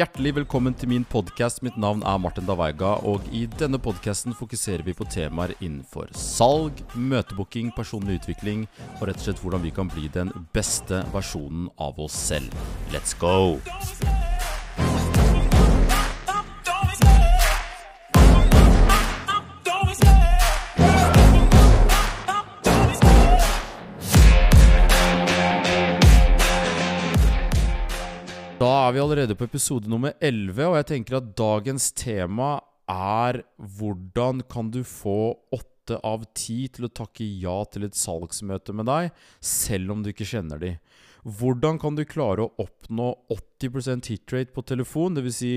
Hjertelig velkommen til min podkast. Mitt navn er Martin Davaiga, og i denne podkasten fokuserer vi på temaer innenfor salg, møtebooking, personlig utvikling og rett og slett hvordan vi kan bli den beste versjonen av oss selv. Let's go! Er vi allerede på episode nummer 11, og jeg tenker at dagens tema er hvordan kan du få åtte av ti til å takke ja til et salgsmøte med deg, selv om du ikke kjenner de. Hvordan kan du klare å oppnå 80 hitrate på telefon, dvs. Si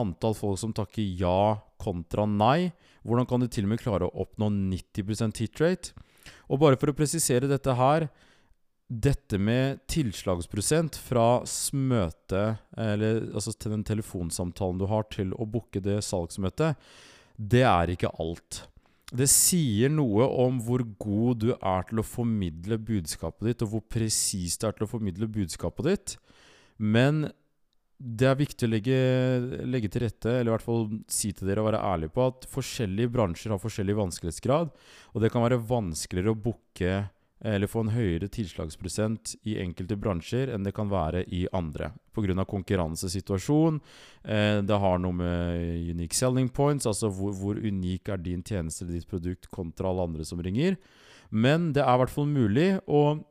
antall folk som takker ja kontra nei? Hvordan kan du til og med klare å oppnå 90 hitrate? Og bare for å presisere dette her dette med tilslagsprosent fra møte, eller altså til den telefonsamtalen du har, til å booke det salgsmøtet, det er ikke alt. Det sier noe om hvor god du er til å formidle budskapet ditt, og hvor presis du er til å formidle budskapet ditt. Men det er viktig å legge, legge, til rette, eller i hvert fall si til dere og være ærlig på, at forskjellige bransjer har forskjellig vanskelighetsgrad, og det kan være vanskeligere å booke eller få en høyere tilslagsprosent i enkelte bransjer enn det kan være i andre. Pga. konkurransesituasjon. Eh, det har noe med unique selling points, altså hvor, hvor, unik er din tjeneste eller ditt produkt kontra alle andre som ringer. Men det er i hvert fall mulig, og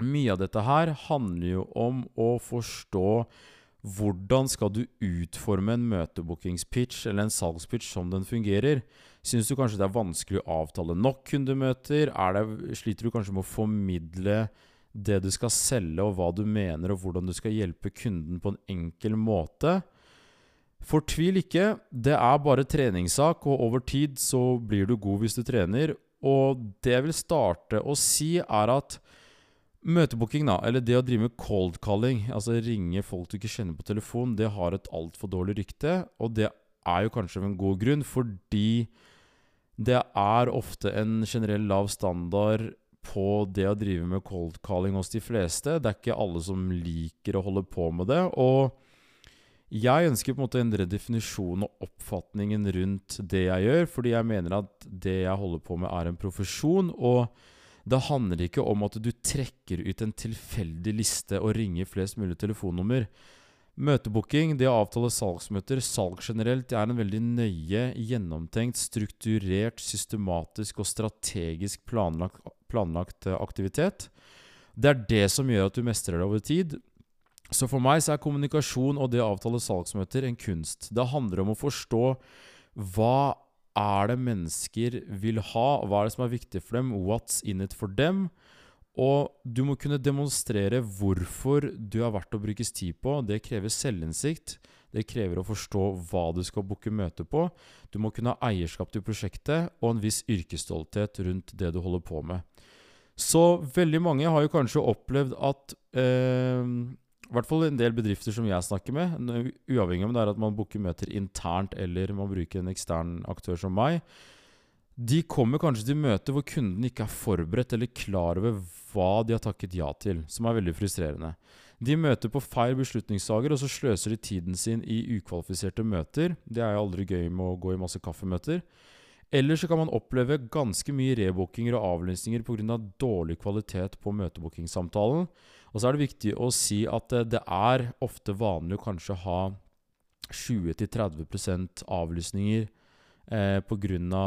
mye av dette her handler jo om å forstå hvordan skal du utforme en møtebookingspitch eller en salgspitch som den fungerer? Syns du kanskje det er vanskelig å avtale nok kundemøter? Det, sliter du kanskje med å formidle det du skal selge, og hva du mener, og hvordan du skal hjelpe kunden på en enkel måte? Fortvil ikke. Det er bare treningssak, og over tid så blir du god hvis du trener. Og det jeg vil starte å si, er at Møtebooking, da, eller det å drive med cold calling, altså ringe folk du ikke kjenner på telefon, det har et altfor dårlig rykte. Og det er jo kanskje av en god grunn, fordi det er ofte en generell lav standard på det å drive med cold calling hos de fleste. Det er ikke alle som liker å holde på med det. Og jeg ønsker på en måte å endre definisjonen og oppfatningen rundt det jeg gjør, fordi jeg mener at det jeg holder på med, er en profesjon. og det handler ikke om at du trekker ut en tilfeldig liste og ringer flest mulig telefonnummer. Møtebooking, det å avtale salgsmøter, salg generelt, det er en veldig nøye, gjennomtenkt, strukturert, systematisk og strategisk planlagt, planlagt eh, aktivitet. Det er det som gjør at du mestrer det over tid. Så for meg så er kommunikasjon og det å avtale salgsmøter en kunst. Det handler om å forstå hva er det mennesker vil ha? Hva er det som er viktig for dem? What's in it for dem? Og du må kunne demonstrere hvorfor du er verdt å brukes tid på. Det krever selvinnsikt. Det krever å forstå hva du skal booke møte på. Du må kunne ha eierskap til prosjektet og en viss yrkesstolthet rundt det du holder på med. Så veldig mange har jo kanskje opplevd at eh, i hvert fall en del bedrifter som jeg snakker med, uavhengig om det er at man booker møter internt eller man bruker en ekstern aktør som meg, de kommer kanskje til møter hvor kunden ikke er forberedt eller klar over hva de har takket ja til, som er veldig frustrerende. De møter på feil beslutningssaker, og så sløser de tiden sin i ukvalifiserte møter. Det er jo aldri gøy med å gå i masse kaffemøter. Eller så kan man oppleve ganske mye rebookinger og avlysninger pga. Av dårlig kvalitet på møtebookingsamtalen. Og så er det viktig å si at det, det er ofte vanlig å kanskje ha 20-30% avlysninger eh, pga.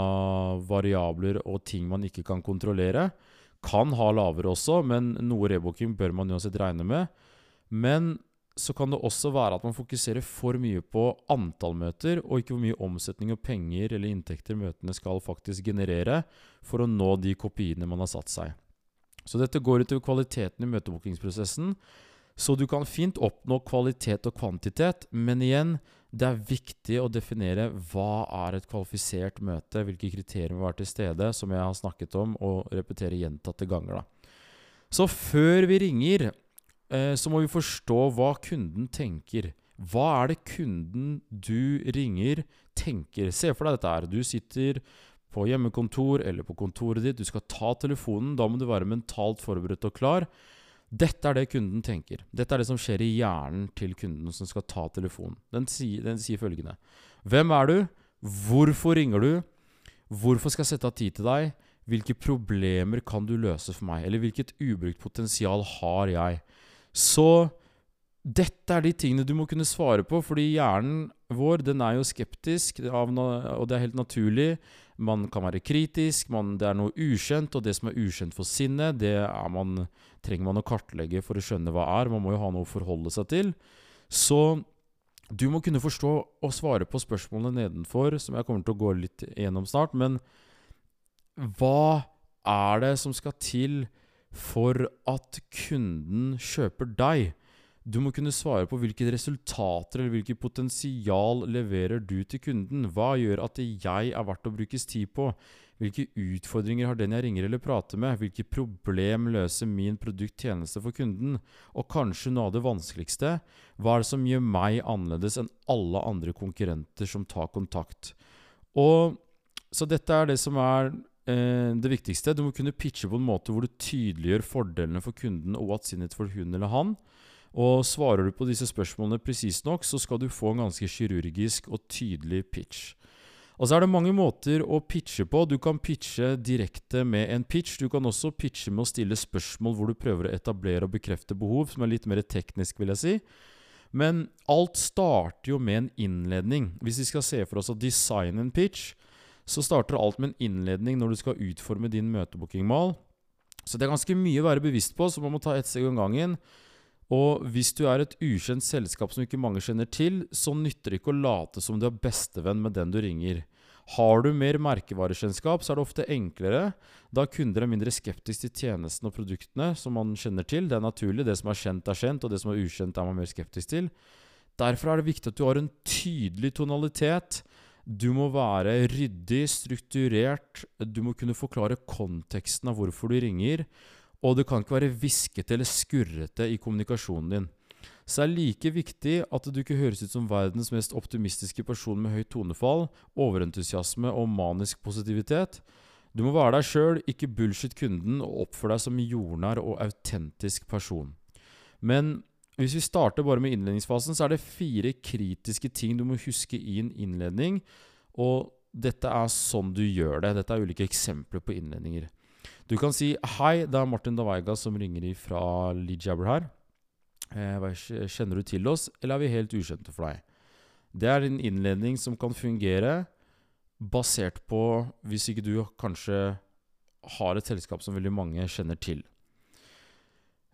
variabler og ting man ikke kan kontrollere. Kan ha lavere også, men noe rebooking bør man uansett regne med. Men så kan det også være at man fokuserer for mye på antall møter, og ikke hvor mye omsetning og penger eller inntekter møtene skal faktisk generere for å nå de kopiene man har satt seg. Så dette går utover kvaliteten i møtebookingsprosessen. Så du kan fint oppnå kvalitet og kvantitet, men igjen, det er viktig å definere hva er et kvalifisert møte, hvilke kriterier må være til stede, som jeg har snakket om, og repetere gjentatte ganger. Da. Så før vi ringer, eh, så må vi forstå hva kunden tenker. Hva er det kunden du ringer, tenker? Se for deg dette her. Du sitter på hjemmekontor eller på kontoret ditt. Du skal ta telefonen. Da må du være mentalt forberedt og klar. Dette er det kunden tenker. Dette er det som skjer i hjernen til kunden som skal ta telefonen. Den sier, den sier følgende Hvem er du? Hvorfor ringer du? Hvorfor skal jeg sette av tid til deg? Hvilke problemer kan du løse for meg? Eller hvilket ubrukt potensial har jeg? Så dette er de tingene du må kunne svare på, fordi hjernen vår den er jo skeptisk, og det er helt naturlig. Man kan være kritisk, man, det er noe ukjent, og det som er ukjent for sinnet, det man, trenger man å kartlegge for å skjønne hva er. Man må jo ha noe å forholde seg til. Så du må kunne forstå og svare på spørsmålene nedenfor, som jeg kommer til å gå litt gjennom snart. Men hva er det som skal til for at kunden kjøper deg? Du må kunne svare på hvilke resultater eller hvilket potensial leverer du til kunden. Hva gjør at jeg er verdt å brukes tid på? Hvilke utfordringer har den jeg ringer eller prater med? Hvilke problem løser min produkttjeneste for kunden? Og kanskje noe av det vanskeligste, hva er det som gjør meg annerledes enn alle andre konkurrenter som tar kontakt? Og Så dette er det som er eh, det viktigste. Du må kunne pitche på en måte hvor du tydeliggjør fordelene for kunden og what's in it for hun eller han. Og svarer du på disse spørsmålene presist nok, så skal du få en ganske kirurgisk og tydelig pitch. Og så er det mange måter å pitche på. Du kan pitche direkte med en pitch. Du kan også pitche med å stille spørsmål hvor du prøver å etablere og bekrefte behov, som er litt mer teknisk, vil jeg si. Men alt starter jo med en innledning. Hvis vi skal se for oss å designe en pitch, så starter alt med en innledning når du skal utforme din møtebookingmal. Så det er ganske mye å være bevisst på, så man må ta ett steg om gangen. Og hvis du er et ukjent selskap som ikke mange kjenner til, så nytter det ikke å late som du er bestevenn med den du ringer. Har du mer merkevarekjennskap, så er det ofte enklere, da kunder er mindre skeptiske til tjenestene og produktene som man kjenner til. Det er naturlig. Det som er kjent, er kjent, og det som er ukjent, er man mer skeptisk til. Derfor er det viktig at du har en tydelig tonalitet. Du må være ryddig, strukturert. Du må kunne forklare konteksten av hvorfor du ringer. Og det kan ikke være hviskete eller skurrete i kommunikasjonen din. Så det er like viktig at du ikke høres ut som verdens mest optimistiske person med høyt tonefall, overentusiasme og manisk positivitet. Du må være deg sjøl, ikke bullshit kunden, og oppføre deg som jordnær og autentisk person. Men hvis vi starter bare med innledningsfasen, så er det fire kritiske ting du må huske i en innledning. Og dette er sånn du gjør det. Dette er ulike eksempler på innledninger. Du kan si 'Hei, det er Martin Davaiga som ringer fra Lijabber her'. Eh, kjenner du til oss, eller er vi helt ukjente for deg? Det er en innledning som kan fungere basert på hvis ikke du kanskje har et selskap som veldig mange kjenner til.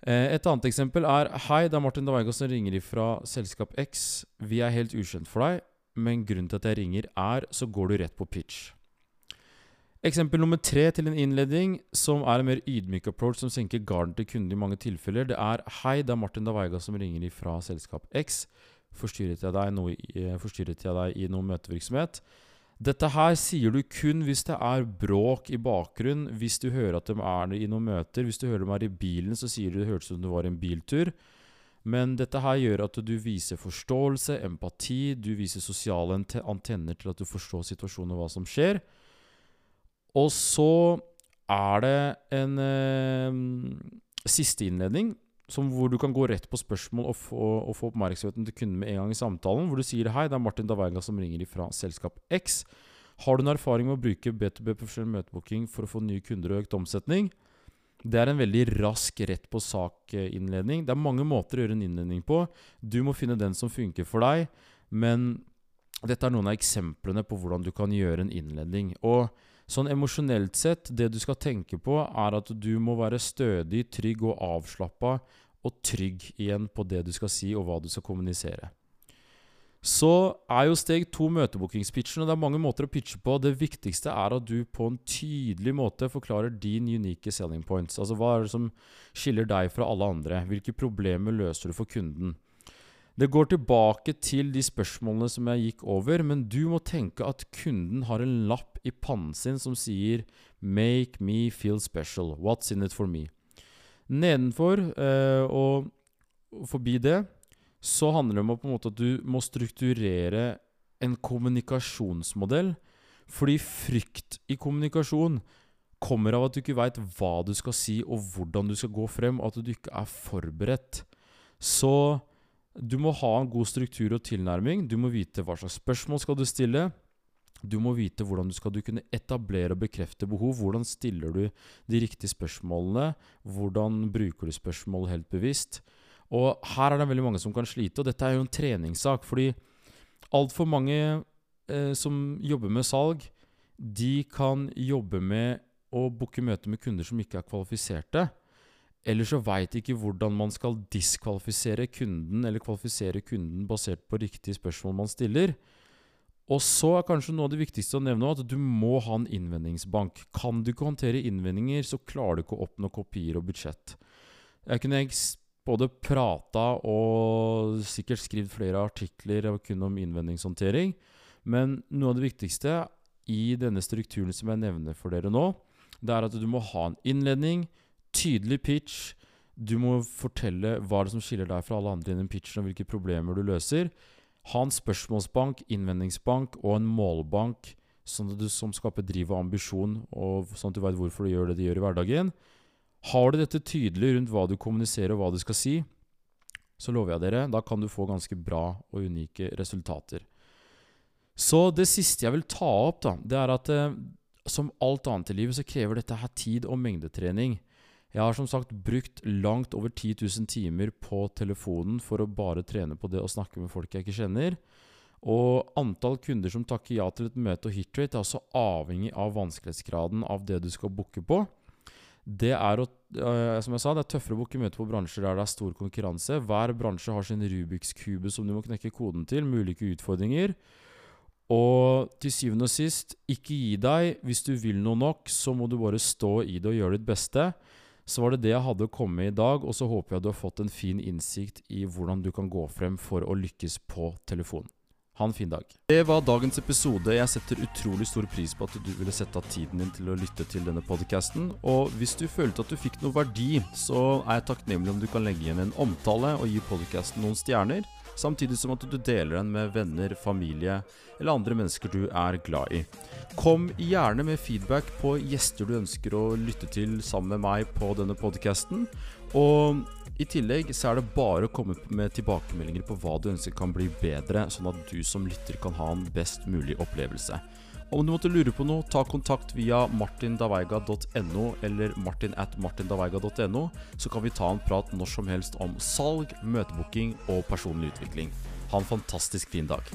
Eh, et annet eksempel er Hei, det er Martin Davaiga som ringer fra selskap X. Vi er helt ukjent for deg, men grunnen til at jeg ringer, er så går du rett på pitch. Eksempel nummer tre til en innledning, som er en mer ydmyk approach som senker garden til kunden i mange tilfeller, det er Hei, det er Martin Daveiga som ringer fra selskap X. Forstyrret jeg, deg noe, eh, forstyrret jeg deg i noe møtevirksomhet? Dette her sier du kun hvis det er bråk i bakgrunnen, hvis du hører at de er i noen møter. Hvis du hører de er i bilen, så sier du det hørtes ut som du var i en biltur. Men dette her gjør at du viser forståelse, empati, du viser sosiale antenner til at du forstår situasjonen og hva som skjer. Og så er det en eh, siste innledning hvor du kan gå rett på spørsmål og få, og få oppmerksomheten til kunden med en gang i samtalen. Hvor du sier 'Hei, det er Martin Daveiga som ringer fra selskap X'. Har du en erfaring med å bruke B2B profesjonell møtebooking for å få nye kunder og økt omsetning? Det er en veldig rask rett på sak-innledning. Det er mange måter å gjøre en innledning på. Du må finne den som funker for deg. Men dette er noen av eksemplene på hvordan du kan gjøre en innledning. Og Sånn emosjonelt sett, det du skal tenke på, er at du må være stødig, trygg og avslappa, og trygg igjen på det du skal si, og hva du skal kommunisere. Så er jo steg to møtebookingspitchen, og det er mange måter å pitche på. Det viktigste er at du på en tydelig måte forklarer din unike selling points. Altså hva er det som skiller deg fra alle andre? Hvilke problemer løser du for kunden? Det går tilbake til de spørsmålene som jeg gikk over, men du må tenke at kunden har en lapp i pannen sin som sier 'Make me feel special'. What's in it for me? Nedenfor eh, og forbi det så handler det om på en måte at du må strukturere en kommunikasjonsmodell. Fordi frykt i kommunikasjon kommer av at du ikke veit hva du skal si, og hvordan du skal gå frem, og at du ikke er forberedt. Så du må ha en god struktur og tilnærming. Du må vite hva slags spørsmål skal du stille. Du må vite hvordan du skal du kunne etablere og bekrefte behov. Hvordan stiller du de riktige spørsmålene? Hvordan bruker du spørsmål helt bevisst? Og her er det veldig mange som kan slite, og dette er jo en treningssak. Fordi altfor mange eh, som jobber med salg, de kan jobbe med å booke møter med kunder som ikke er kvalifiserte. Eller så veit ikke hvordan man skal diskvalifisere kunden, eller kvalifisere kunden basert på riktige spørsmål man stiller. Og så er kanskje noe av det viktigste å nevne at du må ha en innvendingsbank. Kan du ikke håndtere innvendinger, så klarer du ikke å oppnå kopier og budsjett. Jeg kunne både prata og sikkert skrevet flere artikler kun om innvendingshåndtering, men noe av det viktigste i denne strukturen som jeg nevner for dere nå, det er at du må ha en innledning, tydelig pitch. Du må fortelle hva det er som skiller deg fra alle andre innen pitchen, og hvilke problemer du løser. Ha en spørsmålsbank, innvendingsbank og en målbank sånn du, som skaper driv og ambisjon, og sånn at du veit hvorfor du gjør det du gjør i hverdagen. Har du dette tydelig rundt hva du kommuniserer og hva du skal si, så lover jeg dere, da kan du få ganske bra og unike resultater. Så det siste jeg vil ta opp, da, det er at eh, som alt annet i livet så krever dette her tid og mengdetrening. Jeg har som sagt brukt langt over 10 000 timer på telefonen for å bare trene på det å snakke med folk jeg ikke kjenner. Og antall kunder som takker ja til et møte og hitrate, er også avhengig av vanskelighetsgraden av det du skal booke på. Det er, å, øh, som jeg sa, det er tøffere å booke møter på bransjer der det er stor konkurranse. Hver bransje har sin Rubiks kube som du må knekke koden til, med ulike utfordringer. Og til syvende og sist, ikke gi deg. Hvis du vil noe nok, så må du bare stå i det og gjøre ditt beste. Så var det det jeg hadde å komme med i dag, og så håper jeg du har fått en fin innsikt i hvordan du kan gå frem for å lykkes på telefon. Ha en fin dag. Det var dagens episode. Jeg setter utrolig stor pris på at du ville sette av tiden din til å lytte til denne podkasten. Og hvis du følte at du fikk noe verdi, så er jeg takknemlig om du kan legge igjen en omtale og gi podkasten noen stjerner samtidig som at du deler den med venner, familie eller andre mennesker du er glad i. Kom gjerne med feedback på gjester du ønsker å lytte til sammen med meg på denne podkasten. Og i tillegg så er det bare å komme med tilbakemeldinger på hva du ønsker kan bli bedre, sånn at du som lytter kan ha en best mulig opplevelse. Om du måtte lure på noe, ta kontakt via martindaveiga.no eller martin at martindaveiga.no, så kan vi ta en prat når som helst om salg, møtebooking og personlig utvikling. Ha en fantastisk fin dag.